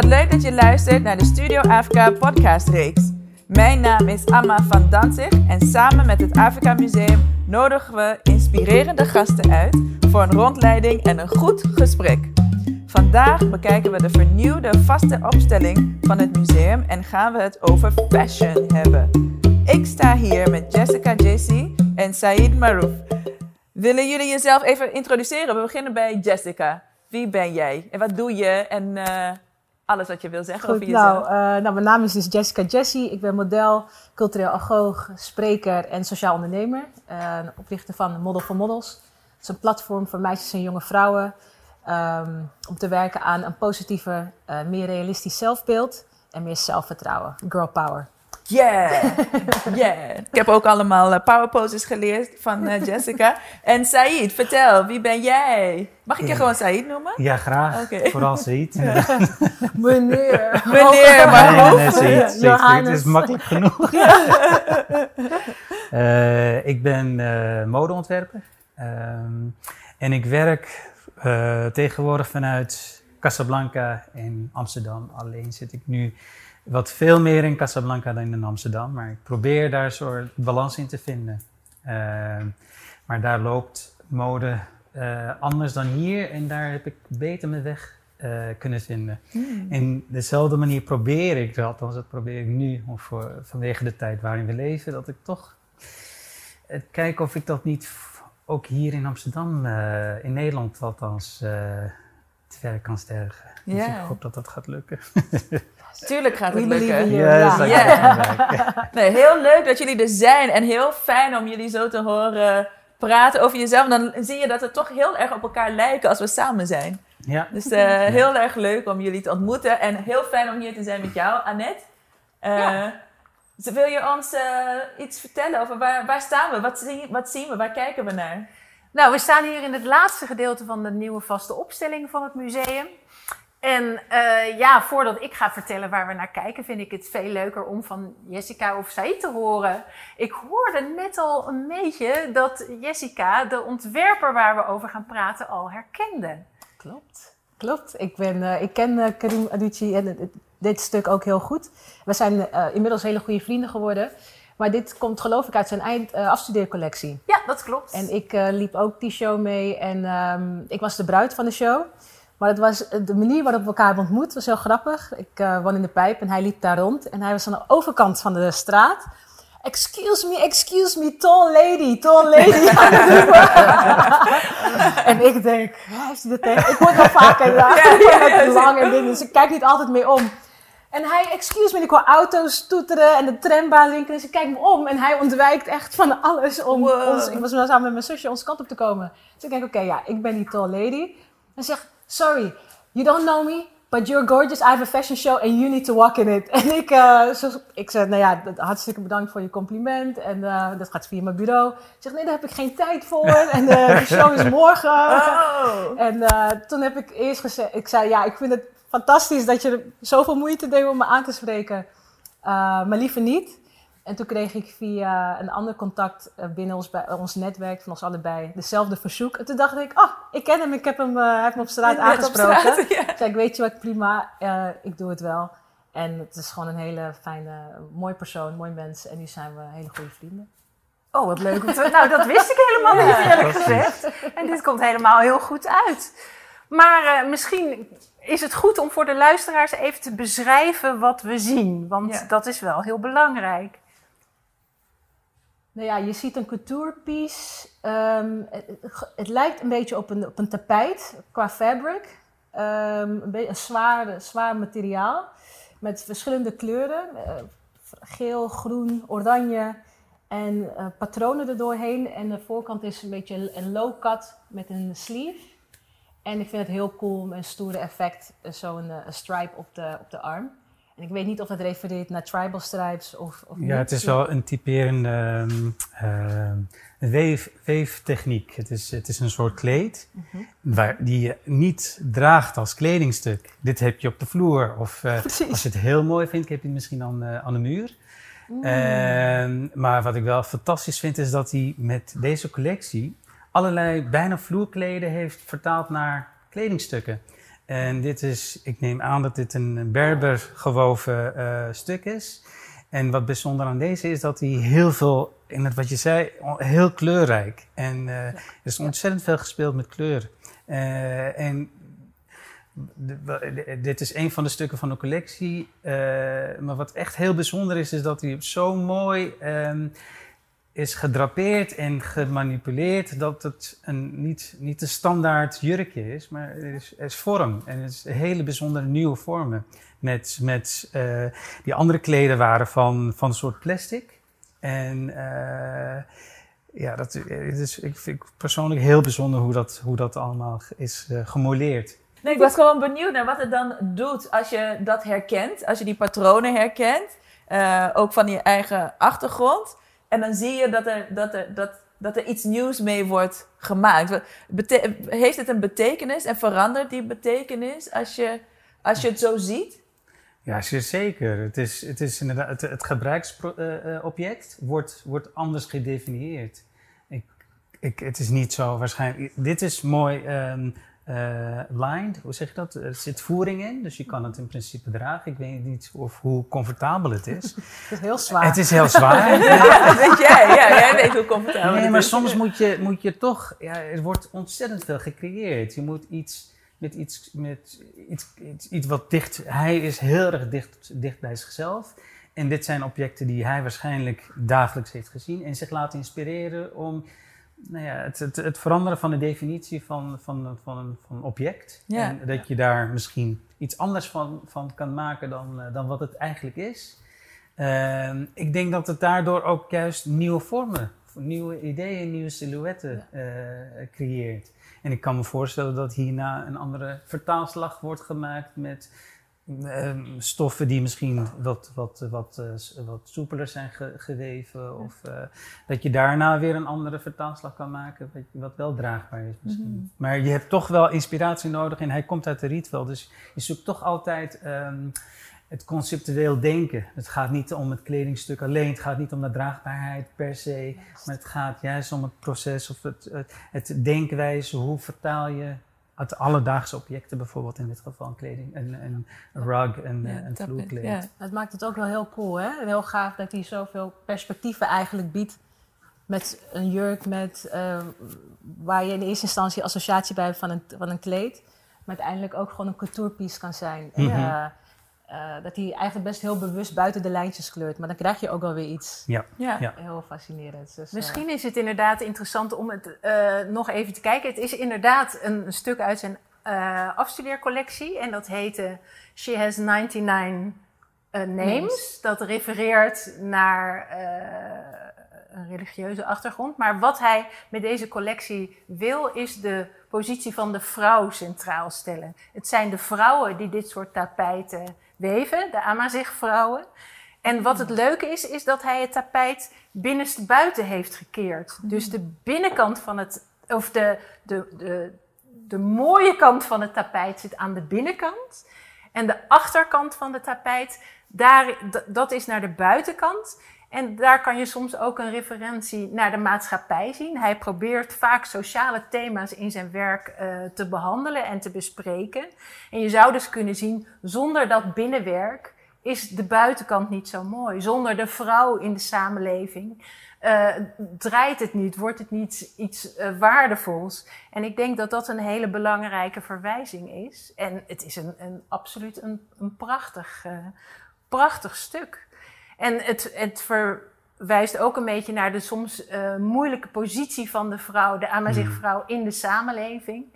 wat leuk dat je luistert naar de Studio Afrika podcastreeks. Mijn naam is Amma van Danzig en samen met het Afrika Museum nodigen we inspirerende gasten uit voor een rondleiding en een goed gesprek. Vandaag bekijken we de vernieuwde vaste opstelling van het museum en gaan we het over fashion hebben. Ik sta hier met Jessica JC en Said Marouf. Willen jullie jezelf even introduceren? We beginnen bij Jessica. Wie ben jij en wat doe je en uh, alles wat je wil zeggen Goed, over jezelf? nou, uh, nou, mijn naam is dus Jessica Jessie. Ik ben model, cultureel agoog, spreker en sociaal ondernemer. Uh, oprichter van Model for Models. Het is een platform voor meisjes en jonge vrouwen um, om te werken aan een positiever, meer realistisch zelfbeeld en meer zelfvertrouwen. Girl power. Yeah, yeah. Ik heb ook allemaal uh, power poses geleerd van uh, Jessica. En Said, vertel, wie ben jij? Mag ik je Ja. gewoon Said noemen? Ja, graag. Oké. Vooral Said. Meneer. Meneer, maar Nee, nee. Said. Said. Is makkelijk genoeg. Eh, ik ben eh, modeontwerper. Ehm, en ik werk eh, tegenwoordig vanuit Casablanca in Amsterdam. Alleen zit ik nu wat veel meer in Casablanca dan in Amsterdam. Maar ik probeer daar een soort balans in te vinden. Ehm, maar daar loopt mode eh, anders dan hier. En daar heb ik beter mijn weg eh, kunnen vinden. Hmm. En dezelfde manier probeer ik, althans dat probeer ik nu, of voor, vanwege de tijd waarin we leven, dat ik toch eh, kijk of ik dat niet ook hier in Amsterdam, in Nederland althans, te werk kan stergen. Dus ik hoop dat dat gaat lukken. Tuurlijk gaat het lukken. Yes. Nee, heel leuk dat jullie er zijn en heel fijn om jullie zo te horen praten over jezelf. Dan zie je dat we toch heel erg op elkaar lijken als we samen zijn. Ja, Dus eh, heel erg leuk om jullie te ontmoeten en heel fijn om hier te zijn met jou, Annette. Eh, Ja. wil je ons eh, iets vertellen over waar, waar staan we? Wat zien, wat zien we? Waar kijken we naar? Nou, we staan hier in het laatste gedeelte van de nieuwe vaste opstelling van het museum. En eh, ja, voordat ik ga vertellen waar we naar kijken, vind ik het veel leuker om van Jessica of Said te horen. Ik hoorde net al een beetje dat Jessica de ontwerper waar we over gaan praten al herkende. Klopt. Klopt. Ik, ben, eh, ik ken eh, Karim Aducci en dit stuk ook heel goed. We zijn inmiddels hele goede vrienden geworden. Maar dit komt geloof ik uit zijn eind, eh, afstudeercollectie. Ja, dat klopt. En ik eh, liep ook die show mee en ehm, ik was de bruid van de show. Maar het was, de manier waarop we elkaar hebben ontmoet was heel grappig. Ik eh woon in de pijp en hij liep daar rond. En hij was aan de overkant van de straat. Excuse me, excuse me, tall lady, tall lady. en ik denk, "Hè, heeft hij dat tegen? Ik word wel vaker ja, met lang en dingen, dus ik kijk niet altijd meer om. En hij, excuse me, ik hoor auto's toeteren en de trambaan rinkelen. Dus ik kijk me om en hij ontwijkt echt van alles om Wow. ons... Ik was samen met mijn zusje onze kant op te komen. Dus ik denk, oké, ja, ik ben die tall lady. En zegt, sorry, you don't know me, but you're gorgeous. I have a fashion show and you need to walk in it. En ik, eh, zo, ik zei, nou ja, hartstikke bedankt voor je compliment. En eh, dat gaat via mijn bureau. Ik zeg, nee, daar heb ik geen tijd voor. En eh, de show is morgen. Oh! En toen heb ik eerst gezegd, ik zei ja, ik vind het fantastisch dat je er zoveel moeite deed om me aan te spreken. Eh, maar liever niet. En toen kreeg ik via een ander contact eh, binnen ons, bij, ons netwerk van ons allebei dezelfde verzoek. En toen dacht ik, oh, ik ken hem, ik heb hem, eh, hij heeft me op straat Net op aangesproken. straat, ja. Ik zei, weet je wat, prima, eh, ik doe het wel. En het is gewoon een hele fijne, mooi persoon, mooi mens. En nu zijn we hele goede vrienden. Oh, wat leuk. om te- Nou, dat wist ik helemaal niet eerlijk gezegd. En dit komt helemaal heel goed uit. Maar eh, misschien is het goed om voor de luisteraars even te beschrijven wat we zien. Want Ja. dat is wel heel belangrijk. Nou ja, je ziet een couturepiece. ehm, het, het- lijkt een beetje op een, op een tapijt qua fabric. Ehm, een, beetje een zwaar, zwaar materiaal met verschillende kleuren. eh, geel, groen, oranje en eh, patronen erdoorheen. En de voorkant is een beetje een low cut met een sleeve. En ik vind het heel cool, met een stoere effect, eh, zo'n eh, een stripe op de, op de arm. En ik weet niet of het refereert naar tribal stripes of, of Ja, het is wel een typerende ehm, ehm, weef, weeftechniek. Het is, het is een soort kleed Mhm. waar, die je niet draagt als kledingstuk. Dit heb je op de vloer. Of eh, als je het heel mooi vindt, heb je het misschien aan, eh, aan de muur. Mm. Ehm, maar wat ik wel fantastisch vind, is dat hij met deze collectie allerlei bijna vloerkleden heeft vertaald naar kledingstukken. En dit is, ik neem aan dat dit een Berber gewoven uh, stuk is. En wat bijzonder aan deze is dat hij heel veel, in het wat je zei, heel kleurrijk. En uh, er is ontzettend veel gespeeld met kleur. Uh, en dit is een van de stukken van de collectie. Maar wat echt heel bijzonder is, is dat hij zo mooi um, is gedrapeerd en gemanipuleerd dat het een, niet, niet een standaard jurkje is, maar het is, is vorm. En het is hele bijzondere nieuwe vormen. Met, met uh, die andere kleden waren van, van een soort plastic. En uh, ja, dat is, ik vind persoonlijk heel bijzonder hoe dat, hoe dat allemaal is uh, gemoleerd. Nee, ik was gewoon benieuwd naar wat het dan doet als je dat herkent, als je die patronen herkent, ook van je eigen achtergrond. En dan zie je dat er, dat er, dat, dat er iets nieuws mee wordt gemaakt. Heeft het een betekenis en verandert die betekenis als je, als je het zo ziet? Ja, zeker. Het, is, het, is inderdaad, het, het gebruiksobject wordt, wordt anders gedefinieerd. Ik, ik, het is niet zo waarschijnlijk. Dit is mooi um, uh, lined, hoe zeg je dat? Er zit voering in, dus je kan het in principe dragen. Ik weet niet of, hoe comfortabel het is. Het is heel zwaar. Het is heel zwaar. ja, weet jij, ja, jij weet hoe comfortabel nee, het maar is. soms moet je, moet je toch, ja, er wordt ontzettend veel gecreëerd. Je moet iets met iets, met iets, iets, iets wat dicht, hij is heel erg dicht, dicht bij zichzelf. En dit zijn objecten die hij waarschijnlijk dagelijks heeft gezien en zich laat inspireren om nou ja, het, het, het, veranderen van de definitie van, van, van, van een object. Ja. En dat je daar misschien iets anders van, van kan maken dan, uh, dan wat het eigenlijk is. Uh, ik denk dat het daardoor ook juist nieuwe vormen, nieuwe ideeën, nieuwe silhouetten uh, creëert. En ik kan me voorstellen dat hierna een andere vertaalslag wordt gemaakt met Ehm, stoffen die misschien wat, wat, wat, uh, wat soepeler zijn ge geweven. Of uh, dat je daarna weer een andere vertaalslag kan maken, wat, wat wel draagbaar is misschien. Mm -hmm. Maar je hebt toch wel inspiratie nodig en hij komt uit de Rietveld. Dus je zoekt toch altijd um, het conceptueel denken. Het gaat niet om het kledingstuk alleen, het gaat niet om de draagbaarheid per se. Maar het gaat juist om het proces of het, het, het denkwijze. Hoe vertaal je uit alledaagse objecten, bijvoorbeeld in dit geval een kleding, een, een, een rug, een, Ja, een dat- vloerkleed. ja. Het maakt het ook wel heel cool, hè? En Heel gaaf dat hij zoveel perspectieven eigenlijk biedt met een jurk, met, eh, waar je in eerste instantie associatie bij hebt van een, van een kleed, maar uiteindelijk ook gewoon een couturepiece kan zijn. En, Mhm. Eh, eh, dat hij eigenlijk best heel bewust buiten de lijntjes kleurt, maar dan krijg je ook wel weer iets Ja. Ja. Ja. heel fascinerends. Dus, eh, Misschien is het inderdaad interessant om het eh, nog even te kijken. Het is inderdaad een, een stuk uit zijn eh, afstudeercollectie. En dat heette She Has 99 eh, names. Names. Dat refereert naar eh, een religieuze achtergrond. Maar wat hij met deze collectie wil, is de positie van de vrouw centraal stellen. Het zijn de vrouwen die dit soort tapijten weven, de Amazigh-vrouwen. En wat het leuke is, is dat hij het tapijt binnenste buiten heeft gekeerd. Dus de binnenkant van het, of de, de, de, de mooie kant van het tapijt zit aan de binnenkant. En de achterkant van het tapijt, daar, dat is naar de buitenkant. En daar kan je soms ook een referentie naar de maatschappij zien. Hij probeert vaak sociale thema's in zijn werk eh, te behandelen en te bespreken. En je zou dus kunnen zien, zonder dat binnenwerk is de buitenkant niet zo mooi. Zonder de vrouw in de samenleving eh, draait het niet, wordt het niet iets eh, waardevols. En ik denk dat dat een hele belangrijke verwijzing is. En het is een, een, absoluut een, een prachtig, prachtig stuk. En het, het verwijst ook een beetje naar de soms eh, moeilijke positie van de vrouw, de Amazigh-vrouw in de samenleving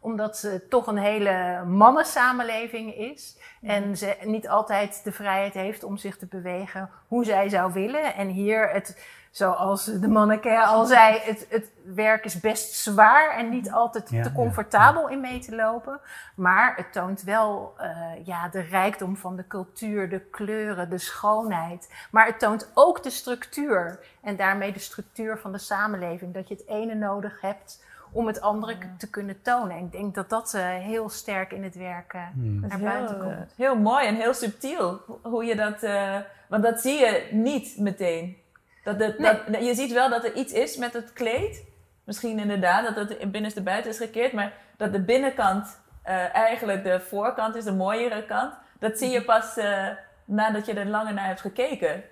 omdat ze toch een hele mannensamenleving is. En ze niet altijd de vrijheid heeft om zich te bewegen hoe zij zou willen. En hier, het, zoals de manneke al zei, het, het werk is best zwaar en niet altijd Ja, te ja, comfortabel in mee te lopen. Maar het toont wel eh, ja, de rijkdom van de cultuur, de kleuren, de schoonheid. Maar het toont ook de structuur. En daarmee de structuur van de samenleving. Dat je het ene nodig hebt om het andere te kunnen tonen. En ik denk dat dat eh, heel sterk in het werk eh, Hmm. naar heel, buiten komt. heel mooi en heel subtiel. ho- Hoe je dat, eh, want dat zie je niet meteen. Dat het, Nee. dat, je ziet wel dat er iets is met het kleed. Misschien inderdaad dat het in binnenste buiten is gekeerd, maar dat de binnenkant eh, eigenlijk de voorkant is de mooiere kant. Dat zie je pas eh, nadat je er langer naar hebt gekeken.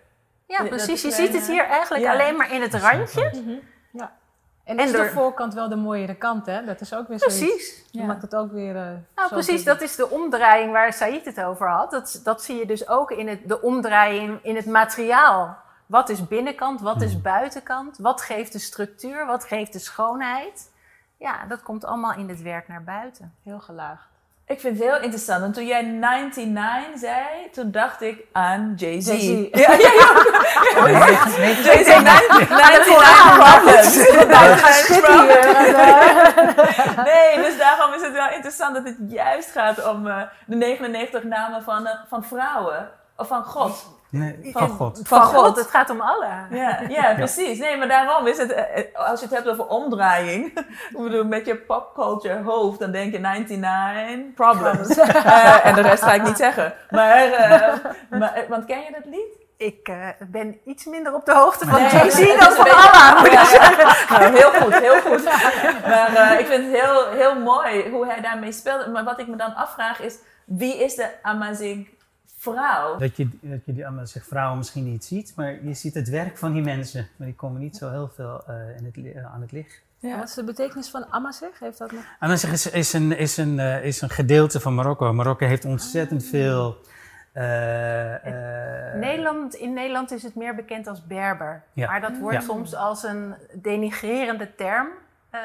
Ja, precies. Je ziet het hier eigenlijk ja. alleen maar in het randje. Ja. En, En is door- de voorkant wel de mooiere kant, hè? Dat is ook weer zoiets. Precies. Dat Ja. maakt het ook weer... eh, Nou, precies, dat is de omdraaiing waar Said het over had. Dat, dat zie je dus ook in het, de omdraaiing in het materiaal. Wat is binnenkant, wat is buitenkant? Wat geeft de structuur, wat geeft de schoonheid? Ja, dat komt allemaal in het werk naar buiten. Heel gelaagd. Ik vind het heel interessant. En toen jij 99 zei, toen dacht ik aan Jay-Z. Jay-Z. Ja, ja, ja. Nee, Jay-Z, 99 Problems. 99 Problems. Nee, dus daarom is het wel interessant dat het juist gaat om eh, de 99 namen van, eh, van vrouwen. Of van God. Nee, van God. Van God. Het gaat om alle. Ja, ja, precies. Nee, maar daarom is het, eh, eh, als je het hebt over omdraaiing, ik bedoel, met je popculture hoofd, dan denk je 99 problems. Eh, en de rest ga ik niet zeggen. Maar, eh, maar want ken je dat lied? Ik eh, ben iets minder op de hoogte van Nee, Jay-Z dan van beetje- Allah. moet ik Ja, zeggen. ja. Nou, heel goed, heel goed. Maar eh, ik vind het heel, heel mooi hoe hij daarmee speelt. Maar wat ik me dan afvraag is, wie is de Amazing vrouw? Dat je, dat je die allemaal zich vrouwen misschien niet ziet, maar je ziet het werk van die mensen. Maar die komen niet zo heel veel eh, in het, eh, aan het licht. En. Wat is de betekenis van Amazigh? Heeft dat nog? Amazigh is, is, een, is, een, eh, is een gedeelte van Marokko. Marokko heeft ontzettend veel... eh, eh, Nederland, in Nederland is het meer bekend als Berber. Ja. Maar dat wordt Ja. soms als een denigrerende term eh,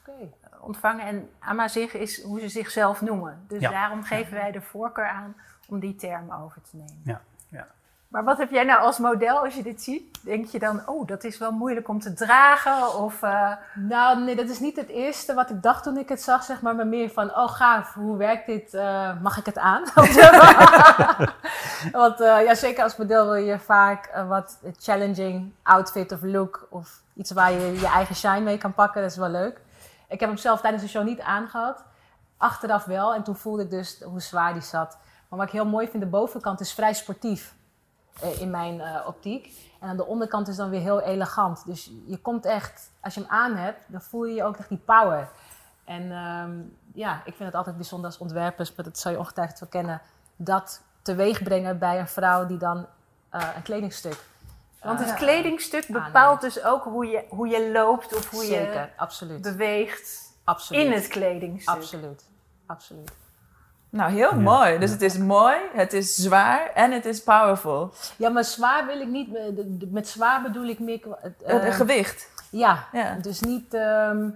Oké. ontvangen. En Amazigh is hoe ze zichzelf noemen. Dus Ja. daarom geven wij de voorkeur aan om die term over te nemen. Ja, ja. Maar wat heb jij nou als model als je dit ziet? Denk je dan, oh, dat is wel moeilijk om te dragen? Of, eh, Nou, nee, dat is niet het eerste wat ik dacht toen ik het zag, zeg maar. Maar meer van, oh gaaf, hoe werkt dit? Eh, mag ik het aan? Want eh, ja, zeker als model wil je vaak wat challenging outfit of look. Of iets waar je je eigen shine mee kan pakken. Dat is wel leuk. Ik heb hem zelf tijdens de show niet aangehad. Achteraf wel. En toen voelde ik dus hoe zwaar die zat. Maar wat ik heel mooi vind, de bovenkant is vrij sportief. eh, in mijn eh, optiek. En aan de onderkant is dan weer heel elegant. Dus je komt echt, als je hem aan hebt, dan voel je je ook echt die power. En ehm, ja, ik vind het altijd bijzonder als ontwerpers, maar dat zou je ongetwijfeld wel kennen, dat teweeg brengen bij een vrouw die dan eh, een kledingstuk. want het kledingstuk aanneemt. bepaalt dus ook hoe je, hoe je loopt of hoe Zeker, je absoluut. beweegt absoluut. in het kledingstuk. Absoluut. Absoluut. Nou, heel mooi. Dus het is mooi, het is zwaar en het is powerful. Ja, maar zwaar wil ik niet. eh, Met zwaar bedoel ik meer. het, Het eh, gewicht. ja, Ja. dus niet, ehm,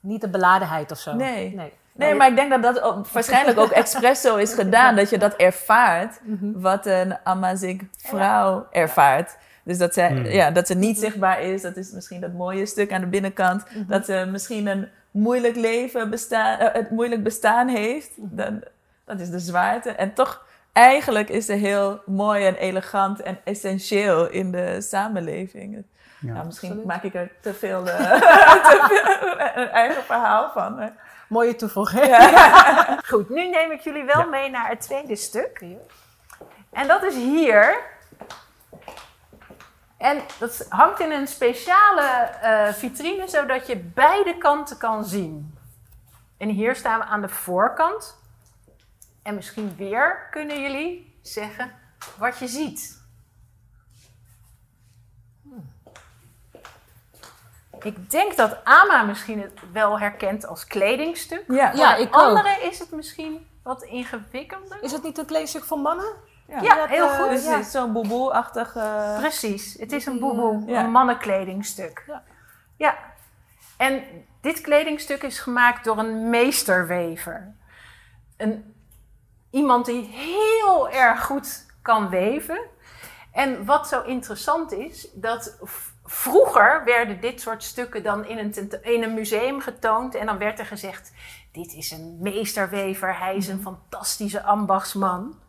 niet de beladenheid of zo. Nee. nee. Nee, maar ik denk dat dat ook- waarschijnlijk ook expres zo is gedaan. Dat je dat ervaart, wat een Amazigh vrouw ervaart. Dus dat ze, Hmm. ja, dat ze niet zichtbaar is, dat is misschien dat mooie stuk aan de binnenkant. Dat ze misschien een moeilijk leven bestaan, eh, het moeilijk bestaan heeft. Dan, dat is de zwaarte. En toch, eigenlijk is ze heel mooi en elegant en essentieel in de samenleving. Ja. Nou, misschien Absoluut. maak ik er te veel, eh, te veel een eigen verhaal van. maar- Mooie toevoeging. Goed, nu neem ik jullie wel Ja. mee naar het tweede stuk. En dat is hier. En dat hangt in een speciale eh, vitrine, zodat je beide kanten kan zien. En hier staan we aan de voorkant. En misschien weer kunnen jullie zeggen wat je ziet. Ik denk dat Ama misschien het wel herkent als kledingstuk. Ja, Ja, Voor de ik ook. anderen is het misschien wat ingewikkelder. Is het niet een kledingstuk voor mannen? Ja, dat, heel eh, goed. Dus ja. het is zo'n boeboe-achtig... eh, Precies, het is een boeboe, Ja. een mannenkledingstuk. Ja. ja. En dit kledingstuk is gemaakt door een meesterwever. Een, iemand die heel erg goed kan weven. En wat zo interessant is, dat vroeger werden dit soort stukken dan in een, in een museum getoond. En dan werd er gezegd, dit is een meesterwever, hij is een fantastische ambachtsman.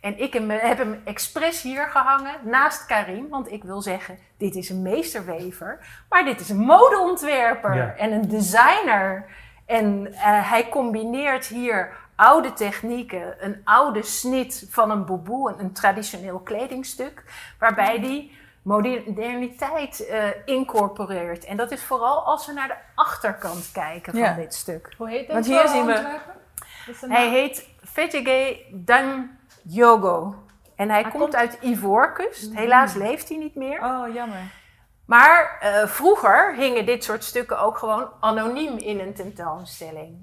En ik heb hem expres hier gehangen naast Karim, want ik wil zeggen, dit is een meesterwever, maar dit is een modeontwerper Ja. en een designer. En eh, hij combineert hier oude technieken, een oude snit van een boeboe, een, een traditioneel kledingstuk, waarbij die moderniteit eh, incorporeert. En dat is vooral als we naar de achterkant kijken van Ja. dit stuk. Hoe heet Want deze hier zien we-? Dat Hij heet Fetege Danjogo. En hij, Hij komt, komt- uit Ivoorkust. Helaas leeft hij niet meer. Oh, jammer. Maar eh, vroeger hingen dit soort stukken ook gewoon anoniem in een tentoonstelling.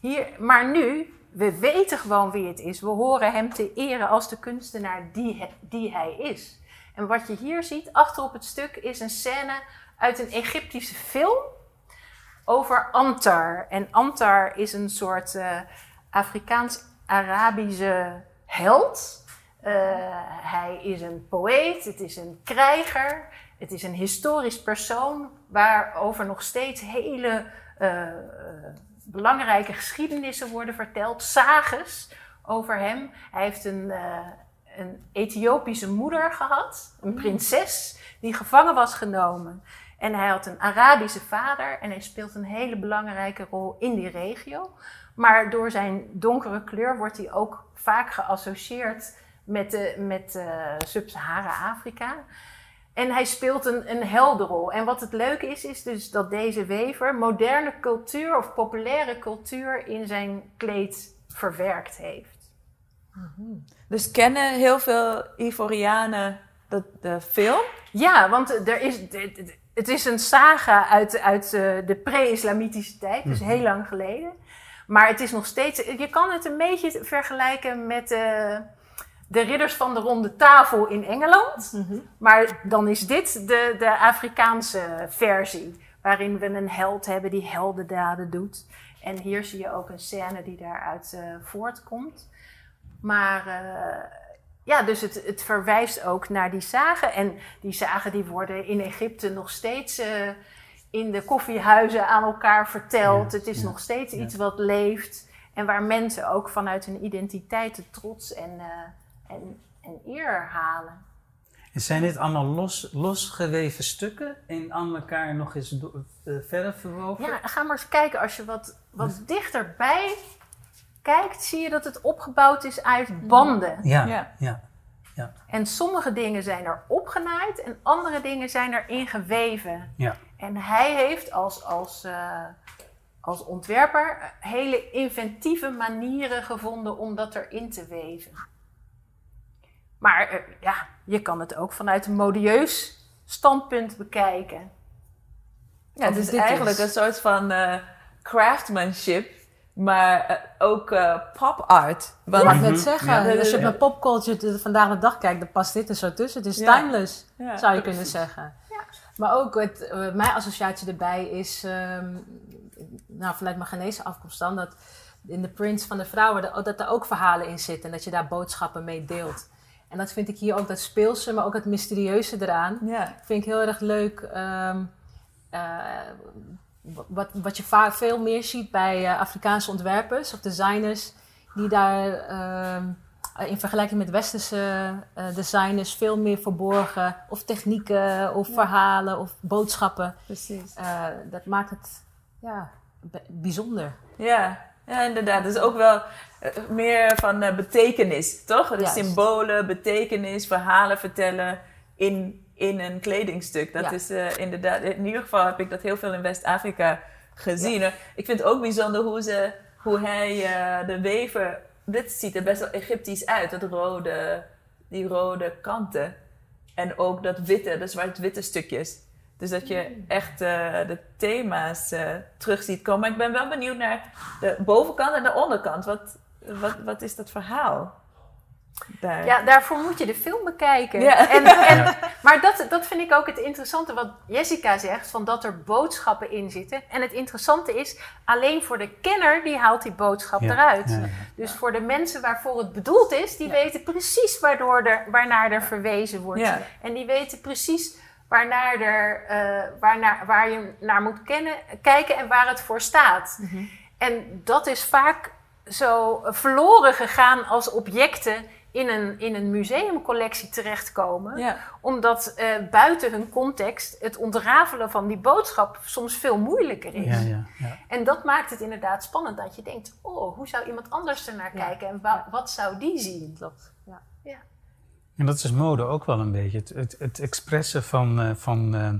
Hier, maar nu, we weten gewoon wie het is. We horen hem te eren als de kunstenaar die, die hij is. En wat je hier ziet, achter op het stuk, is een scène uit een Egyptische film over Antar. En Antar is een soort eh, Afrikaans-Arabische held. Eh, hij is een poëet, het is een krijger, het is een historisch persoon waarover nog steeds hele eh, belangrijke geschiedenissen worden verteld, sages over hem. Hij heeft een, eh, een Ethiopische moeder gehad, een prinses, die gevangen was genomen. En hij had een Arabische vader en hij speelt een hele belangrijke rol in die regio. Maar door zijn donkere kleur wordt hij ook vaak geassocieerd met, de, met eh, Sub-Sahara-Afrika. En hij speelt een, een heldenrol. En wat het leuke is, is dus dat deze wever moderne cultuur of populaire cultuur in zijn kleed verwerkt heeft. Dus kennen heel veel Ivorianen de, de film? Ja, want er is, het is een saga uit, uit eh, de pre-islamitische tijd, dus heel lang geleden. Maar het is nog steeds, je kan het een beetje vergelijken met eh, de ridders van de ronde tafel in Engeland. Maar dan is dit de, de Afrikaanse versie, waarin we een held hebben die heldendaden doet. En hier zie je ook een scène die daaruit eh, voortkomt. Maar eh, ja, dus het, het verwijst ook naar die zagen. En die zagen die worden in Egypte nog steeds eh, in de koffiehuizen aan elkaar verteld. Ja, het is ja, nog steeds ja. iets wat leeft. En waar mensen ook vanuit hun identiteit de trots en, en, en eer halen. En zijn dit allemaal los, losgeweven stukken en aan elkaar nog eens do- eh, verder verwoven? Ja, ga maar eens kijken. Als je wat, wat dichterbij kijkt, zie je dat het opgebouwd is uit banden. ja, Ja. ja. En sommige dingen zijn er opgenaaid en andere dingen zijn er ingeweven. ja. En hij heeft als, als, eh, als ontwerper hele inventieve manieren gevonden om dat erin te weven. Maar eh, ja, je kan het ook vanuit een modieus standpunt bekijken. Ja, het Of is eigenlijk is- een soort van eh, craftsmanship, maar eh, ook eh, pop art. Want, Ik wou net Mhm. zeggen, Ja. als je met popculture de- vandaag de dag kijkt, dan past dit er zo tussen. Het is Ja. timeless, Ja, zou je kunnen zeggen. Maar ook het, mijn associatie erbij is, ehm, nou, vanuit mijn Ghanese afkomst dan, dat in de prints van de vrouwen, dat, dat er ook verhalen in zitten en dat je daar boodschappen mee deelt. En dat vind ik hier ook dat speelse, maar ook het mysterieuze eraan. Ja. Vind ik heel erg leuk. ehm, eh, wat, wat je vaak veel meer ziet bij eh, Afrikaanse ontwerpers of designers, die daar ehm, in vergelijking met westerse eh, designers veel meer verborgen, of technieken, of verhalen, of boodschappen. Precies. Eh, dat maakt het ja, bijzonder. Ja, ja inderdaad. Dus ook wel eh, meer van eh, betekenis, toch? De Juist. symbolen, betekenis, verhalen vertellen in, in een kledingstuk. Dat Ja. is eh, inderdaad, in ieder geval heb ik dat heel veel in West-Afrika gezien. Ik vind het ook bijzonder hoe, ze, hoe hij de wever. Dit ziet er best wel Egyptisch uit, dat rode, die rode kanten. En ook dat witte, de zwart-witte stukjes. Dus dat je echt eh, de thema's eh, terug ziet komen. Maar ik ben wel benieuwd naar de bovenkant en de onderkant. Wat, wat, wat is dat verhaal? Daar. Ja, daarvoor moet je de film bekijken. Ja. En, en, maar dat, dat vind ik ook het interessante wat Jessica zegt, van dat er boodschappen in zitten. En het interessante is, alleen voor de kenner, die haalt die boodschap Ja, eruit. ja. Dus voor de mensen waarvoor het bedoeld is, die weten precies waardoor er, waarnaar er verwezen wordt. Ja. En die weten precies waarnaar er, eh, waarnaar, waar je naar moet kennen, kijken en waar het voor staat. En dat is vaak zo verloren gegaan als objecten in een, in een museumcollectie terechtkomen. Ja. Omdat eh, buiten hun context het ontrafelen van die boodschap soms veel moeilijker is. Ja, ja, ja. En dat maakt het inderdaad spannend dat je denkt: oh, hoe zou iemand anders ernaar Ja. kijken en wa- wat zou die zien? Klopt. En dat is mode ook wel een beetje. Het, het, het expressen van, eh, van, eh,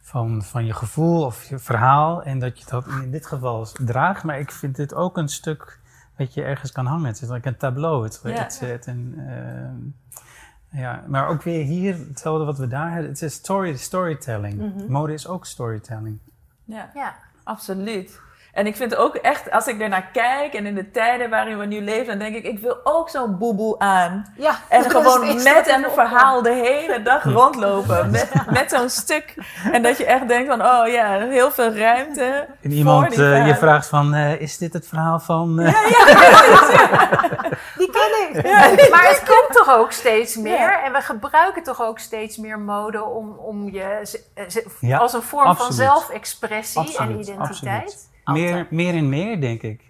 van, van je gevoel of je verhaal. En dat je dat in dit geval draagt. Maar ik vind dit ook een stuk wat je ergens kan hangen. Het is like een tableau. Het, Ja. het, het een, ehm, ja, maar ook weer hier, hetzelfde wat we daar hebben. Het is story, storytelling. Mhm. Mode is ook storytelling. Ja, Ja. absoluut. En ik vind ook echt, als ik ernaar kijk en in de tijden waarin we nu leven, dan denk ik, ik wil ook zo'n boeboe aan. Ja, En dat is gewoon met een verhaal de hele dag rondlopen. Met, met zo'n stuk. En dat je echt denkt van, oh ja, heel veel ruimte. En voor iemand die eh, je vraagt van, eh, is dit het verhaal van... eh, opkwam. Die ken ik. Maar het komt toch ook steeds meer. Ja. En we gebruiken toch ook steeds meer mode om, om je z- z- Ja, als een vorm van absoluut. zelfexpressie en identiteit. absoluut. Meer, meer en meer, denk ik.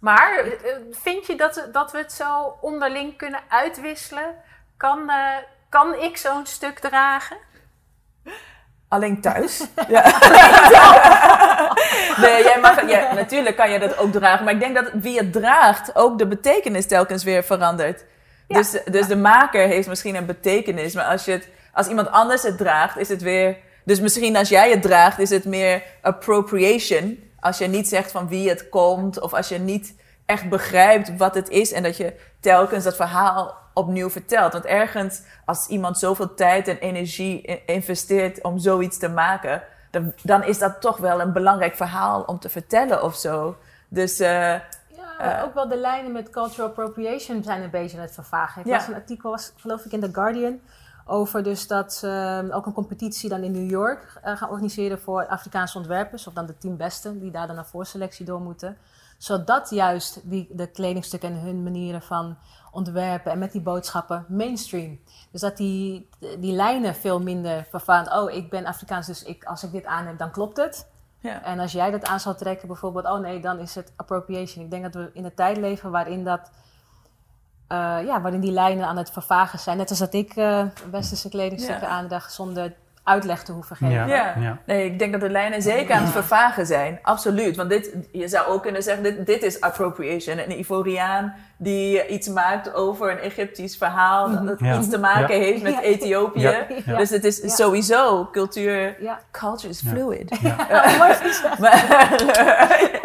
Maar eh, vind je dat, dat we het zo onderling kunnen uitwisselen? Kan, eh, kan ik zo'n stuk dragen? Alleen thuis. Ja. nee, jij mag, ja, natuurlijk kan je dat ook dragen. Maar ik denk dat wie het draagt ook de betekenis telkens weer verandert. Ja. Dus, dus de maker heeft misschien een betekenis. Maar als, je het, als iemand anders het draagt, is het weer... Dus misschien als jij het draagt, is het meer appropriation. Als je niet zegt van wie het komt. Of als je niet echt begrijpt wat het is. En dat je telkens dat verhaal opnieuw vertelt. Want ergens, als iemand zoveel tijd en energie investeert om zoiets te maken, dan, dan is dat toch wel een belangrijk verhaal om te vertellen of zo. Dus eh, Ja, Eh. ook wel de lijnen met cultural appropriation zijn een beetje aan het vervagen. Ik Ja. las een artikel, was, geloof ik, in The Guardian. Over dus dat ze eh, ook een competitie dan in New York eh, gaan organiseren voor Afrikaanse ontwerpers. Of dan de tien beste die daar dan een voorselectie door moeten. Zodat juist die, de kledingstukken en hun manieren van ontwerpen en met die boodschappen mainstream. Dus dat die, die lijnen veel minder vervaand. Oh, ik ben Afrikaans, dus ik, als ik dit aan heb, dan klopt het. ja. En als jij dat aan zou trekken, bijvoorbeeld, oh nee, dan is het appropriation. Ik denk dat we in een tijd leven waarin dat, ja, waarin die lijnen aan het vervagen zijn. Net als dat ik eh westerse kledingstukken Ja. aandrag zonder uitleg te hoeven geven. Ja. Ja. Ja. Nee, ik denk dat de lijnen zeker aan het vervagen zijn. Absoluut. Want dit, je zou ook kunnen zeggen, dit, dit is appropriation. Een Ivoriaan die iets maakt over een Egyptisch verhaal. Dat Ja. iets te maken Ja. heeft met Ja. Ethiopië. Ja. Ja. Dus het is Ja. sowieso cultuur. Ja. Culture is fluid. Maar,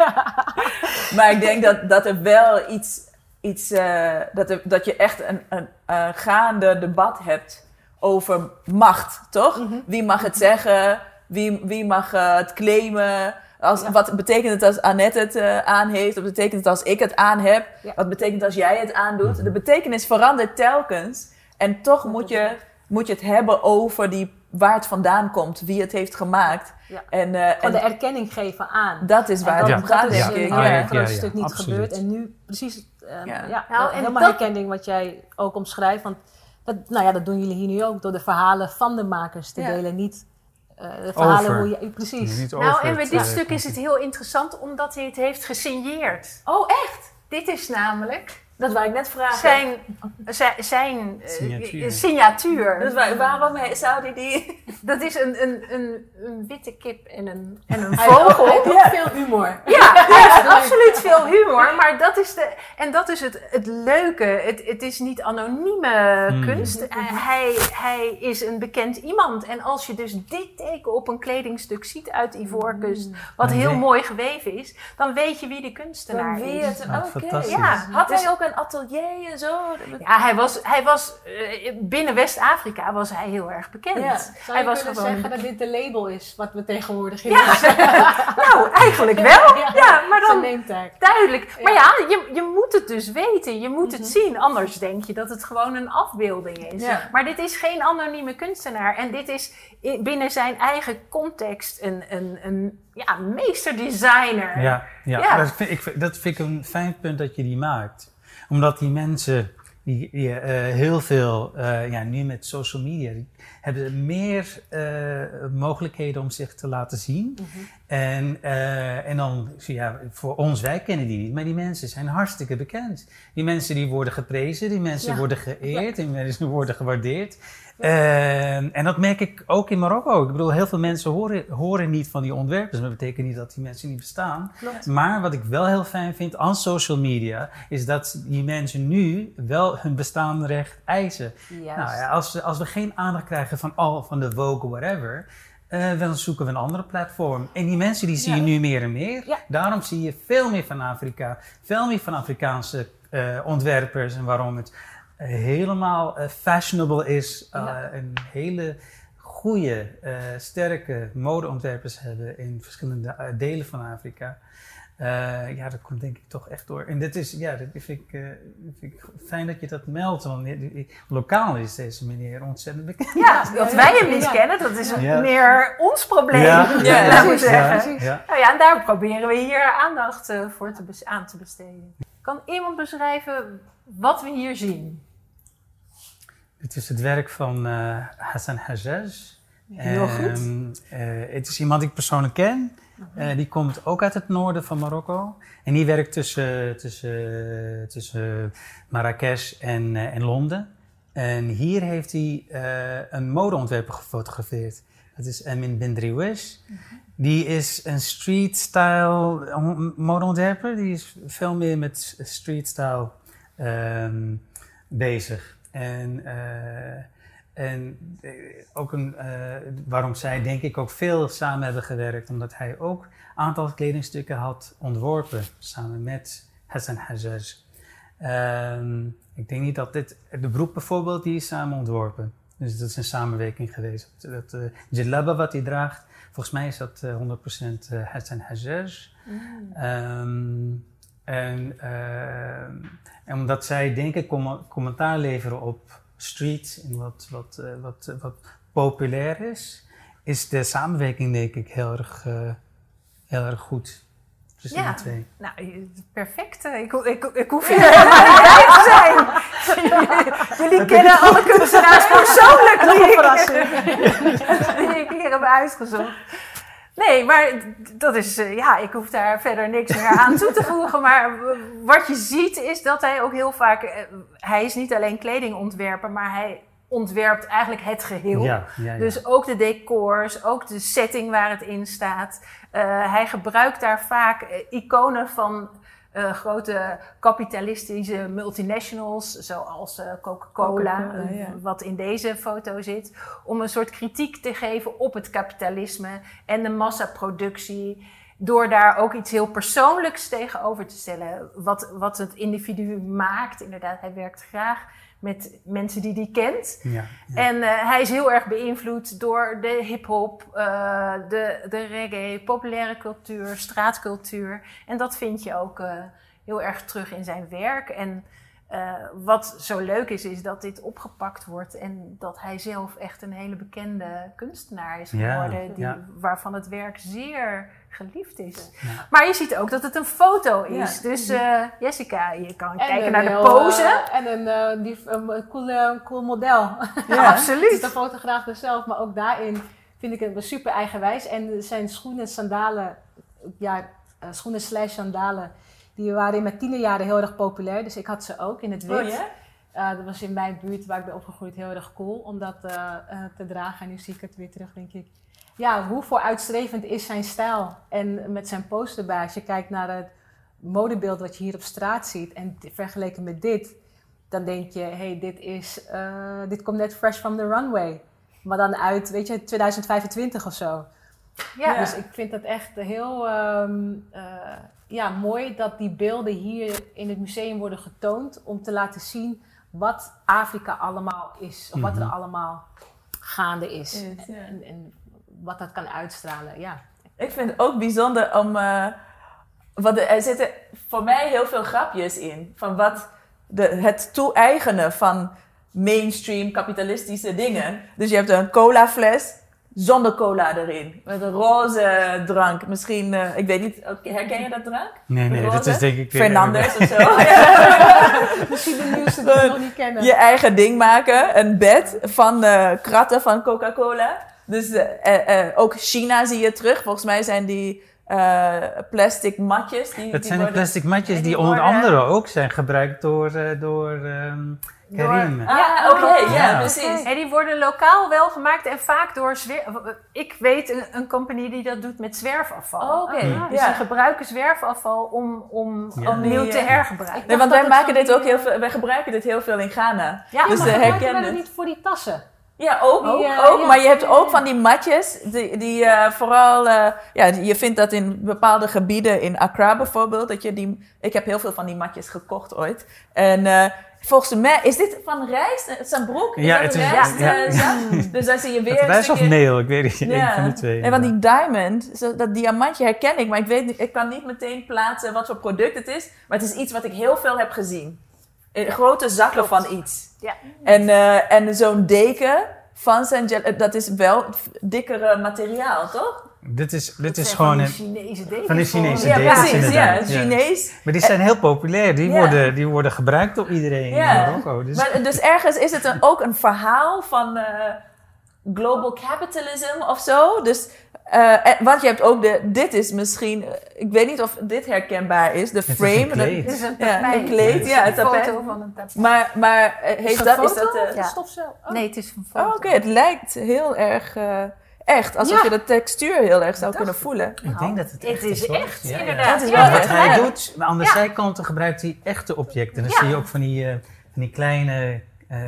maar ik denk dat, dat er wel iets, iets eh, dat, er, dat je echt een, een, een gaande debat hebt over macht, toch? Mhm. Wie mag het zeggen? Wie, wie mag eh, het claimen? Als, Ja. Wat betekent het als Annette het eh, aan heeft? Wat betekent het als ik het aan heb? Ja. Wat betekent het als jij het aandoet? De betekenis verandert telkens. En toch moet je, moet je het hebben over die, waar het vandaan komt, wie het heeft gemaakt. Ja. En, eh, Gewoon en de erkenning geven aan. dat is waar het om dat gaat, is denk in ik. een Ah, heel ja, groot ja, stuk niet absoluut. gebeurd. En nu precies eh, Ja. ja. Nou, helemaal dat- herkenning wat jij ook omschrijft. Want dat, nou ja, dat doen jullie hier nu ook door de verhalen van de makers te Ja. delen. Niet eh, de verhalen Over. hoe je... Precies. Niet Nou, en bij het, dit stuk is het heel interessant omdat hij het heeft gesigneerd. Oh, echt? Dit is namelijk Dat wou ik net vragen. zijn, zijn, zijn eh, Signatuur. signatuur. Dus waar- waarom he- zou die die... Dat is een, een, een, een witte kip en een, en een vogel. hij heeft ook Ja. veel humor. Ja, hij heeft absoluut veel humor. Maar dat is, de, en dat is het, het leuke. Het, het is niet anonieme Hmm. kunst. Eh, hij, hij is een bekend iemand. En als je dus dit teken op een kledingstuk ziet uit Ivoorkust, wat Dan heel weet- mooi geweven is, dan weet je wie de kunstenaar is. het... Ah, Oké. Ja, Had dus- hij ook een atelier en zo? Ja, hij was, hij was eh, binnen West-Afrika was hij heel erg bekend. Ja. Zou Hij was kunnen gewoon zeggen dat dit de label is wat we tegenwoordig in Ja. Nou, eigenlijk wel. Ja, maar dan duidelijk. Maar Ja. je, je moet het dus weten. Je moet het zien. Anders denk je dat het gewoon een afbeelding is. Ja. Maar dit is geen anonieme kunstenaar. En dit is binnen zijn eigen context een, een, een ja, meesterdesigner. Ja, ja. Ja. Dat, vind ik, dat vind ik een fijn punt dat je die maakt. Omdat die mensen, die, die, eh, heel veel, eh, ja, nu met social media, die hebben meer eh, mogelijkheden om zich te laten zien. En, eh, en dan, ja, voor ons, wij kennen die niet, maar die mensen zijn hartstikke bekend. Die mensen die worden geprezen, die mensen Ja. worden geëerd, die mensen worden gewaardeerd. En, en dat merk ik ook in Marokko. Ik bedoel, heel veel mensen horen, horen niet van die ontwerpers. Maar dat betekent niet dat die mensen niet bestaan. Klopt. Maar wat ik wel heel fijn vind aan social media, is dat die mensen nu wel hun bestaansrecht eisen. Juist. Nou ja, als, we- als we geen aandacht krijgen van al van de Vogue, whatever, eh, dan zoeken we een andere platform. En die mensen die zie je Ja. nu meer en meer. Ja. Daarom zie je veel meer van Afrika, veel meer van Afrikaanse eh, ontwerpers. En waarom het helemaal eh, fashionable is. eh, Ja. Een hele goede, eh, sterke modeontwerpers hebben in verschillende delen van Afrika. Eh, ja, dat komt denk ik toch echt door. En dit is, ja, dat vind ik, eh, vind ik fijn dat je dat meldt. Want lokaal is deze meneer ontzettend bekend. Ja, dat wij hem niet ja. kennen, dat is Ja. meer ons probleem. Ja, precies, zeggen. Ja, ja. Nou ja, en daar proberen we hier aandacht eh, voor te aan te besteden. Kan iemand beschrijven wat we hier zien? Het is het werk van eh, Hassan Hajjaj. Heel goed. Ehm, eh, het is iemand die ik persoonlijk ken. Eh, die komt ook uit het noorden van Marokko. En die werkt tussen, tussen, tussen Marrakesh en, en Londen. En hier heeft hij een modeontwerper gefotografeerd. Dat is Emin Bendriwish. Die is een street-style on- modeontwerper. Die is veel meer met street-style ehm, bezig. En, eh, en eh, ook een, eh, waarom zij denk ik ook veel samen hebben gewerkt, omdat hij ook een aantal kledingstukken had ontworpen samen met Hassan Hajjaj. Ehm, ik denk niet dat dit, de broek bijvoorbeeld, die is samen ontworpen. Dus dat is een samenwerking geweest. Dat uh, jilaba wat hij draagt, volgens mij is dat eh, 100% eh, Hassan Hajjaj. Ehm, en, ehm, en omdat zij denk ik com- commentaar leveren op street en wat, wat, eh, wat, wat populair is, is de samenwerking denk ik heel erg, eh, heel erg goed tussen Ja. die twee. Nou, perfect. eh, Ik, ik, ik hoef hier helemaal niet bij te zijn. Jullie kennen alle kunstenaars persoonlijk die ik, die ik hier heb uitgezocht. Nee, maar dat is, eh, ja, ik hoef daar verder niks meer aan toe te voegen. Maar wat je ziet is dat hij ook heel vaak, eh, hij is niet alleen kledingontwerper, maar hij ontwerpt eigenlijk het geheel. Ja, ja, ja. Dus ook de decors, ook de setting waar het in staat. Eh, hij gebruikt daar vaak iconen van eh, grote kapitalistische multinationals, zoals eh, Coca-Cola, eh, ja. wat in deze foto zit, om een soort kritiek te geven op het kapitalisme en de massaproductie. Door daar ook iets heel persoonlijks tegenover te stellen. Wat, wat het individu maakt. Inderdaad, hij werkt graag met mensen die hij kent. ja, ja. En eh, hij is heel erg beïnvloed door de hip-hop, eh, de, de reggae, populaire cultuur, straatcultuur. En dat vind je ook eh, heel erg terug in zijn werk. En eh, wat zo leuk is, is dat dit opgepakt wordt en dat hij zelf echt een hele bekende kunstenaar is Ja, geworden, die, ja. waarvan het werk zeer geliefd is. Ja. Maar je ziet ook dat het een foto is. Ja. Dus eh, Jessica, je kan kijken naar de heel, pose. eh, en een, eh, die, een cool, cool model. Ja. Absoluut. Het is de fotograaf dus zelf, maar ook daarin vind ik het super eigenwijs. En zijn schoenen, sandalen, ja, eh, schoenen slash sandalen, die waren in mijn tienerjaren heel erg populair. Dus ik had ze ook in het wit. Oh ja? Eh, dat was in mijn buurt waar ik ben opgegroeid heel erg cool om dat eh, eh, te dragen. En nu zie ik het weer terug, denk ik. Ja, hoe vooruitstrevend is zijn stijl? En met zijn poster erbij, als je kijkt naar het modebeeld wat je hier op straat ziet en vergeleken met dit, dan denk je, hey, dit, is, dit komt net fresh from the runway. Maar dan uit, weet je, 2025 of zo. Ja. Dus ik vind het echt heel ehm, eh, ja, mooi dat die beelden hier in het museum worden getoond om te laten zien wat Afrika allemaal is. Of wat er Mhm. allemaal gaande is. Is, ja. En, en wat dat kan uitstralen, ja. Ik vind het ook bijzonder om. eh, wat er, er zitten voor mij heel veel grapjes in. Van wat de, het toe-eigenen van mainstream kapitalistische dingen. Dus je hebt een colafles zonder cola erin. Met een roze drank. Misschien, eh, ik weet niet, herken je dat drank? Nee, nee, dat is denk ik weer... Fernandez of zo. Misschien de nieuwste die we nog niet kennen. je eigen ding maken. Een bed van eh kratten van Coca-Cola. Dus eh, eh, eh, ook China zie je terug. Volgens mij zijn die eh, plastic matjes. Die, Dat die zijn de worden- plastic matjes die die onder worden- andere ook zijn gebruikt door, eh, door ehm, Karim. Ah, Ja, oké, oh, ja, ja. precies. Hey, die worden lokaal wel gemaakt en vaak door zwer... Ik weet een, een compagnie die dat doet met zwerfafval. Oh, oké, Mm. Dus ja. die gebruiken zwerfafval om, om Ja. opnieuw te eh, hergebruiken. Nee, want dat wij het maken dit ook heel veel, wij gebruiken dit heel veel in Ghana. Ja, dus maar de gebruiken herkennen. dat niet voor die tassen? Ja, ook. Die, eh, ook ja. maar je hebt ook van die matjes. Die, die eh, vooral, eh, ja, je vindt dat in bepaalde gebieden, in Accra bijvoorbeeld. Dat je die, ik heb heel veel van die matjes gekocht ooit. En eh, volgens mij, is dit van rijst? Het is een broek? Is Ja, het is- rijst, ja, eh, ja. Dus dan zie je weer Het rijst of meel, ik weet niet. Ja. Een van die twee. En want die diamond, zo- dat diamantje herken ik, maar ik weet niet, ik kan niet meteen plaatsen wat voor product het is. Maar het is iets wat ik heel veel heb gezien. In grote zakken van iets. Ja. En, eh, en zo'n deken van St. dat is wel dikkere materiaal, toch? Dit is, dit is gewoon van een, Chinese dekens. van die Chinese Ja, dekens precies. Ja, inderdaad. Ja. Chinees. Maar die zijn heel populair. Die, Ja. worden, die worden gebruikt door iedereen Ja. in Marokko. Dus Maar, dus ergens is het een, ook een verhaal van eh, global capitalism of zo. Dus, eh, want je hebt ook de, dit is misschien, eh, ik weet niet of dit herkenbaar is, de is een frame. dat- kleed. Dit is een Ja, tapijt. een kleed, ja, het Een tapijt. foto van een tapijt. Maar, maar heeft dat, is dat... Ja. Stofcel. Oh. Nee, het is een foto. Oh, oké, het lijkt heel erg eh, echt. Alsof Ja. je de textuur heel erg zou kunnen voelen. ik denk dat het Het echt is hoor. echt, Ja, inderdaad. Het is Ja, wel Wat echt. hij doet, maar aan de Ja. zijkanten gebruikt hij echte objecten. Dan Ja. zie je ook van die, eh, van die kleine eh,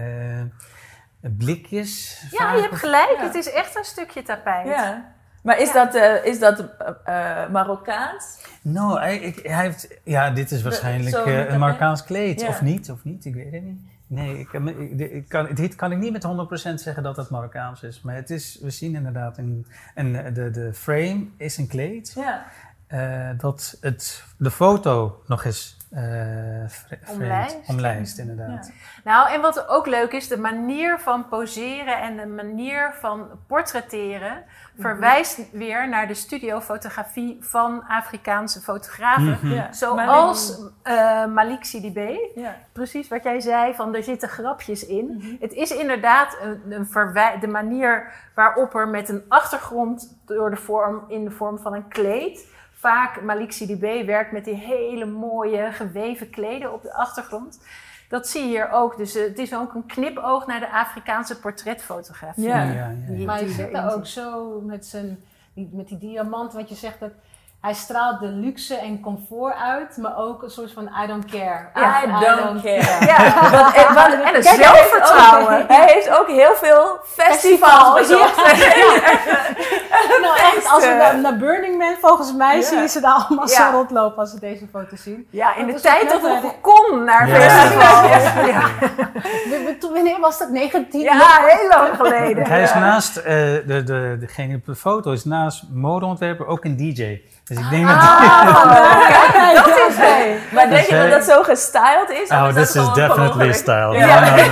blikjes. Ja, vaak je hebt gelijk. Ja. Het is echt een stukje tapijt. Ja. Maar is dat, eh, is dat Marokkaans? Nou, hij, heeft, ja, dit is waarschijnlijk eh, een Marokkaans kleed. Ja. Of niet, of niet, ik weet het niet. Nee, ik, kan- ik, ik kan, dit kan ik niet met 100% zeggen dat het Marokkaans is. Maar het is, we zien inderdaad, een, een, de, de frame is een kleed. Ja. eh, dat het, de foto nog eens eh Omlijst. omlijst, inderdaad. Nou, en wat ook leuk is, de manier van poseren en de manier van portretteren verwijst weer naar de studiofotografie van Afrikaanse fotografen. Mhm. Ja. Zoals eh, Malik Sidibé. Ja. Precies wat jij zei, van er zitten grapjes in. Het is inderdaad een, de manier waarop er met een achtergrond door de vorm, in de vorm van een kleed. Vaak Malik Sidibé werkt met die hele mooie geweven kleden op de achtergrond. Dat zie je hier ook. Dus eh, het is ook een knipoog naar de Afrikaanse portretfotografie. Ja. Ja, ja, ja. Die- Maar je die zit daar ook zo met, zijn, die, met die diamant, wat je zegt dat hij straalt de luxe en comfort uit, maar ook een soort van I don't care. I Of don't care. Ja, Want, want- en een kijk, hij heeft zelfvertrouwen. ook- Hij heeft ook heel veel festivals bezocht. nou echt, als we naar, naar Burning Man, volgens mij Ja. zie je ze daar allemaal Ja. zo rondlopen als ze deze foto zien. Ja, in de tijd dat we kon naar Ja. festivals. Ja. Wanneer was dat? 19? Ja, heel lang geleden. Hij is Ja. naast, eh, de, de, degene op de foto is naast modeontwerper ook een DJ. Dus ik denk Ah, dat is hij. Maar denk je hij- dat dat zo gestyled is? dat... Oh, is dat this is definitely per style. ongeluk? No, Ja. no, no.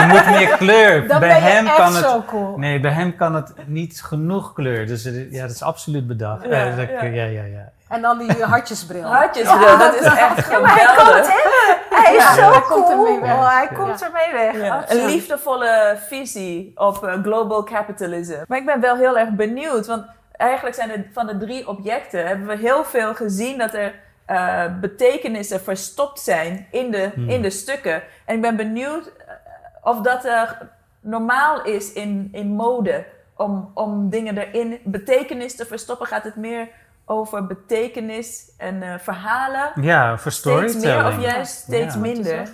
Je moet meer kleur. Dan bij ben je hem echt kan het... zo cool. Nee, bij hem kan het niet genoeg kleur. Dus het- ja, dat is absoluut bedacht. Ja, Eh, dat- ja. ja, ja, ja. En dan die hartjesbril. Hartjesbril, dat is echt Ja, maar hij kan het, geweldig. hè? Hij is Ja, zo hij komt cool. ermee weg. Oh, hij Ja. komt ermee weg. Ja, een liefdevolle visie op eh, global capitalism. Maar ik ben wel heel erg benieuwd, want eigenlijk zijn er van de drie objecten hebben we heel veel gezien dat er eh, betekenissen verstopt zijn in de, Hmm. in de stukken. En ik ben benieuwd eh, of dat eh, normaal is in, in mode om, om dingen erin betekenis te verstoppen. Gaat het meer over betekenis en eh, verhalen? Ja, voor Steeds meer of juist steeds Ja. minder?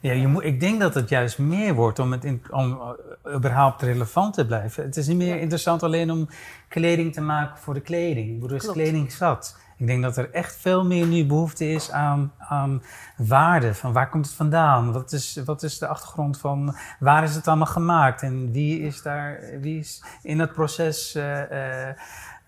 Ja, je moet, ik denk dat het juist meer wordt om, het in, om uh, überhaupt relevant te blijven. Het is niet meer interessant alleen om kleding te maken voor de kleding. Ik bedoel, is kleding zat. Ik denk dat er echt veel meer nu behoefte is aan, aan waarde. Van waar komt het vandaan? Wat is, wat is de achtergrond van waar is het allemaal gemaakt? En wie is daar, wie is in het proces eh, eh,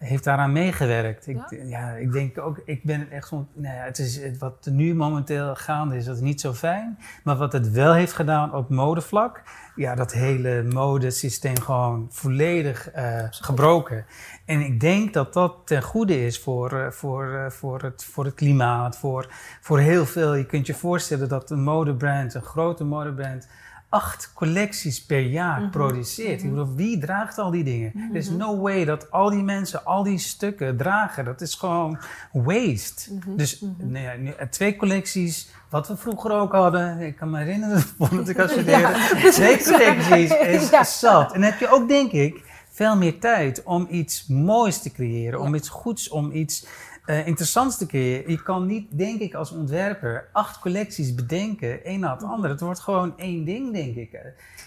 heeft daaraan meegewerkt. Ik, ja? ik denk ook, ik ben echt van, nou ja, het is het, wat nu momenteel gaande is, dat is niet zo fijn. Maar wat het wel heeft gedaan op modevlak, ja, dat hele modesysteem gewoon volledig eh, gebroken. En ik denk dat dat ten goede is voor, eh, voor, eh, voor, het, voor het klimaat, voor, voor heel veel. Je kunt je voorstellen dat een modebrand, een grote modebrand, acht collecties per jaar produceert. Ik bedoel, wie draagt al die dingen? Er is no way dat al die mensen al die stukken dragen. Dat is gewoon waste. Dus nee, ja, nu, eh, twee collecties, wat we vroeger ook hadden. Ik kan me herinneren, voordat ik had studeren. twee collecties is Ja. zat. En dan heb je ook, denk ik, veel meer tijd om iets moois te creëren. Om iets goeds, om iets eh, interessantste keer, je kan niet, denk ik, als ontwerper acht collecties bedenken, één na het andere. Het wordt gewoon één ding, denk ik.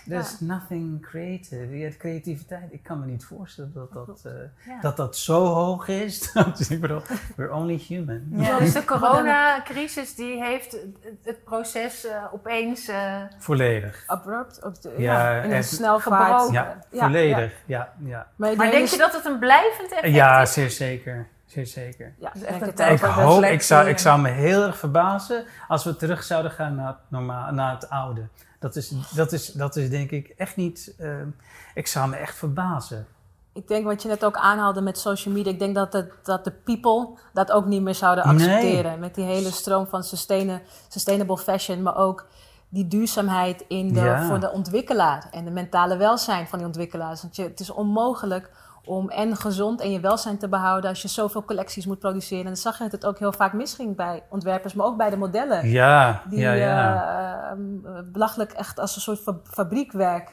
There's nothing creative. Je hebt creativiteit. Ik kan me niet voorstellen dat dat, eh, Ja. dat, dat zo hoog is. Dus ik bedoel, we're only human. Ja. Dus de coronacrisis die heeft het, proces eh, opeens eh, Volledig. Abrupt, op de, Ja, ja, in een snelvaart. Gebroken. Ja, Ja, volledig. Ja, ja. Maar, denk je dat het een blijvend effect Ja, is? zeer zeker. Zeer zeker. Ja, is ik echt tijd hoop, ik zou, ik en- zou me heel erg verbazen als we terug zouden gaan naar het, normaal, naar het oude. Dat is, dat, is, dat is denk ik echt niet. eh, ik zou me echt verbazen. Ik denk wat je net ook aanhaalde met social media. Ik denk dat, het, dat de people dat ook niet meer zouden Nee. accepteren. Met die hele stroom van sustain- sustainable fashion. Maar ook die duurzaamheid in de, Ja. voor de ontwikkelaar. En de mentale welzijn van die ontwikkelaars. Want je, het is onmogelijk om en gezond en je welzijn te behouden... als je zoveel collecties moet produceren. En dan zag je dat het ook heel vaak misging bij ontwerpers. Maar ook bij de modellen. Ja, Die ja, ja. eh, eh, belachelijk echt als een soort fa- fabriekwerk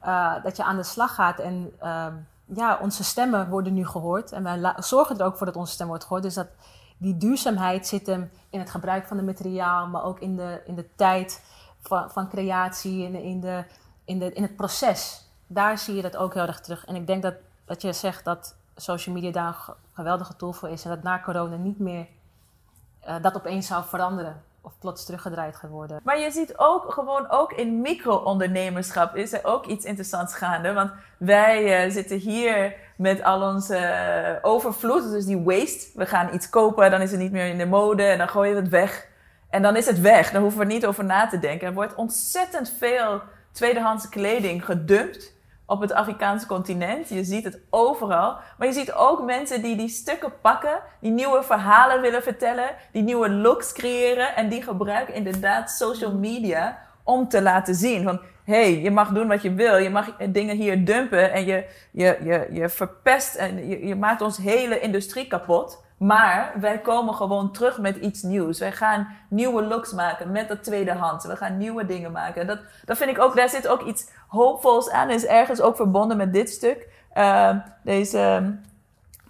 eh, dat je aan de slag gaat. En ehm, ja, onze stemmen worden nu gehoord. En wij zorgen er ook voor dat onze stem wordt gehoord. Dus dat die duurzaamheid zit hem in het gebruik van het materiaal, maar ook in de, in de tijd van, van creatie en in, de, in, de, in het proces. Daar zie je dat ook heel erg terug. En ik denk dat, dat je zegt dat social media daar een ge- geweldige tool voor is. En dat na corona niet meer eh, dat opeens zou veranderen. Of plots teruggedraaid gaat worden. Maar je ziet ook gewoon ook in micro-ondernemerschap is er ook iets interessants gaande. Want wij eh, zitten hier met al onze eh, overvloed, dus die waste. We gaan iets kopen, dan is het niet meer in de mode en dan gooien we het weg. En dan is het weg, dan hoeven we niet over na te denken. Er wordt ontzettend veel tweedehands kleding gedumpt op het Afrikaanse continent. Je ziet het overal. Maar je ziet ook mensen die die stukken pakken, die nieuwe verhalen willen vertellen, die nieuwe looks creëren en die gebruiken inderdaad social media om te laten zien van hey, je mag doen wat je wil, je mag dingen hier dumpen en je, je, je, je verpest en je, je maakt ons hele industrie kapot. Maar wij komen gewoon terug met iets nieuws. Wij gaan nieuwe looks maken met dat tweedehands. We gaan nieuwe dingen maken. Dat, dat vind ik ook, daar zit ook iets hoopvols aan. Is ergens ook verbonden met dit stuk. Uh, deze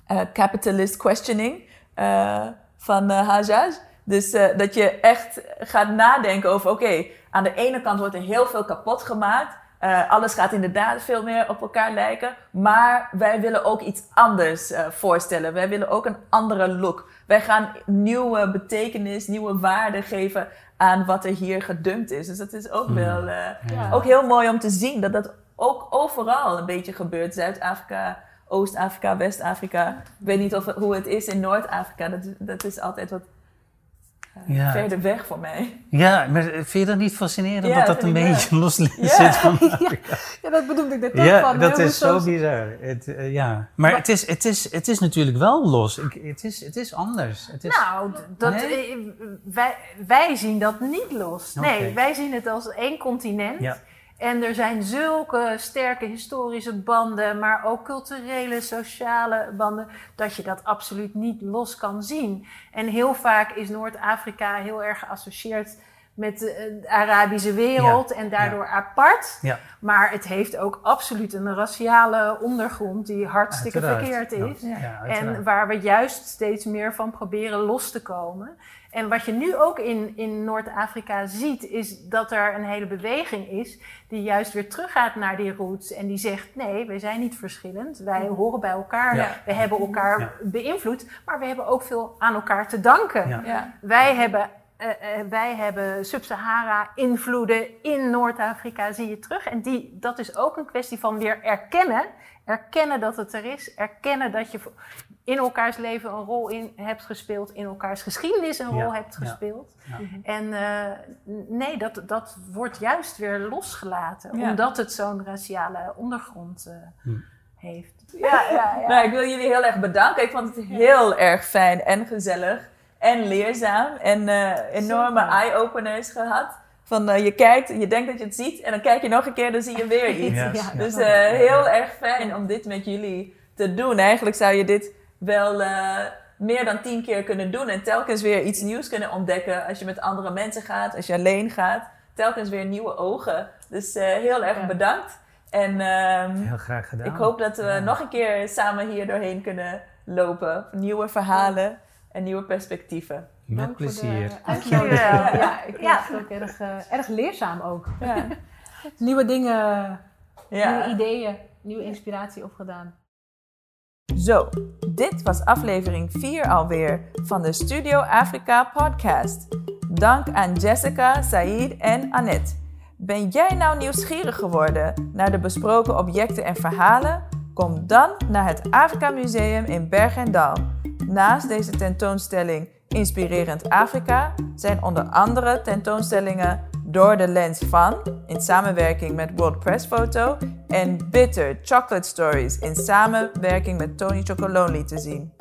uh, capitalist questioning uh, van uh, Hajjaj. Dus dat je echt gaat nadenken over, oké, aan de ene kant wordt er heel veel kapot gemaakt. Uh, alles gaat inderdaad veel meer op elkaar lijken. Maar wij willen ook iets anders uh, voorstellen. Wij willen ook een andere look. Wij gaan nieuwe betekenis, nieuwe waarde geven aan wat er hier gedumpt is. Dus dat is ook Hmm. wel uh, ja. ook heel mooi om te zien dat dat ook overal een beetje gebeurt. Zuid-Afrika, Oost-Afrika, West-Afrika. Ik weet niet of, hoe het is in Noord-Afrika. Dat, dat is altijd wat ja. verder weg voor mij. Ja, maar vind je dat niet fascinerend ja, dat dat een beetje los ja. zit van Afrika? ja, dat bedoelde ik net ook ja, van. dat is zo bizar. Het, uh, ja. Maar, maar het, is, het, is, het is natuurlijk wel los. Ik, het, is, het is anders. Het is, nou, dat, nee? wij, wij zien dat niet los. Nee, okay. wij zien het als één continent. En er zijn zulke sterke historische banden, maar ook culturele, sociale banden, dat je dat absoluut niet los kan zien. En heel vaak is Noord-Afrika heel erg geassocieerd met de Arabische wereld ja. en daardoor ja. apart. Ja. Maar het heeft ook absoluut een raciale ondergrond die hartstikke uiteraard. verkeerd is. En waar we juist steeds meer van proberen los te komen. En wat je nu ook in, in Noord-Afrika ziet, is dat er een hele beweging is die juist weer teruggaat naar die roots en die zegt: nee, wij zijn niet verschillend, wij horen bij elkaar, Ja. we hebben elkaar Ja. beïnvloed, maar we hebben ook veel aan elkaar te danken. Ja. Ja. Wij hebben. eh, eh, wij hebben Sub-Sahara-invloeden in Noord-Afrika, zie je terug. En die, dat is ook een kwestie van weer erkennen. Erkennen dat het er is. Erkennen dat je in elkaars leven een rol in hebt gespeeld. In elkaars geschiedenis een Ja, rol hebt gespeeld. Ja. En eh, nee, dat, dat wordt juist weer losgelaten. Ja. Omdat het zo'n raciale ondergrond eh, Hm. heeft. Ja, ja, ja. Nou, ik wil jullie heel erg bedanken. Ik vond het heel erg fijn en gezellig en leerzaam. En eh, enorme eye-openers gehad. Van je kijkt, je denkt dat je het ziet en dan kijk je nog een keer, dan zie je weer iets. Yes, Ja, ja. Dus eh, heel erg fijn om dit met jullie te doen. Eigenlijk zou je dit wel eh, meer dan tien keer kunnen doen. En telkens weer iets nieuws kunnen ontdekken. Als je met andere mensen gaat, als je alleen gaat. Telkens weer nieuwe ogen. Dus eh, heel erg Ja. bedankt. En ehm, Heel graag gedaan. ik hoop dat we Ja. nog een keer samen hier doorheen kunnen lopen. Nieuwe verhalen. en nieuwe perspectieven. Met Dank de plezier. uitnodiging. Dankjewel. Ja, ik Ja. vind het ook erg, eh, erg leerzaam ook. Ja. Nieuwe dingen, nieuwe ja. ideeën, nieuwe inspiratie opgedaan. Zo, dit was aflevering 4 alweer van de Studio Afrika podcast. Dank aan Jessica, Said en Annette. Ben jij nou nieuwsgierig geworden naar de besproken objecten en verhalen? Kom dan naar het Afrika Museum in Berg en Dal. Naast deze tentoonstelling Inspirerend Afrika zijn onder andere tentoonstellingen Door de Lens van in samenwerking met World Press Photo en Bitter Chocolate Stories in samenwerking met Tony Chocolonely te zien.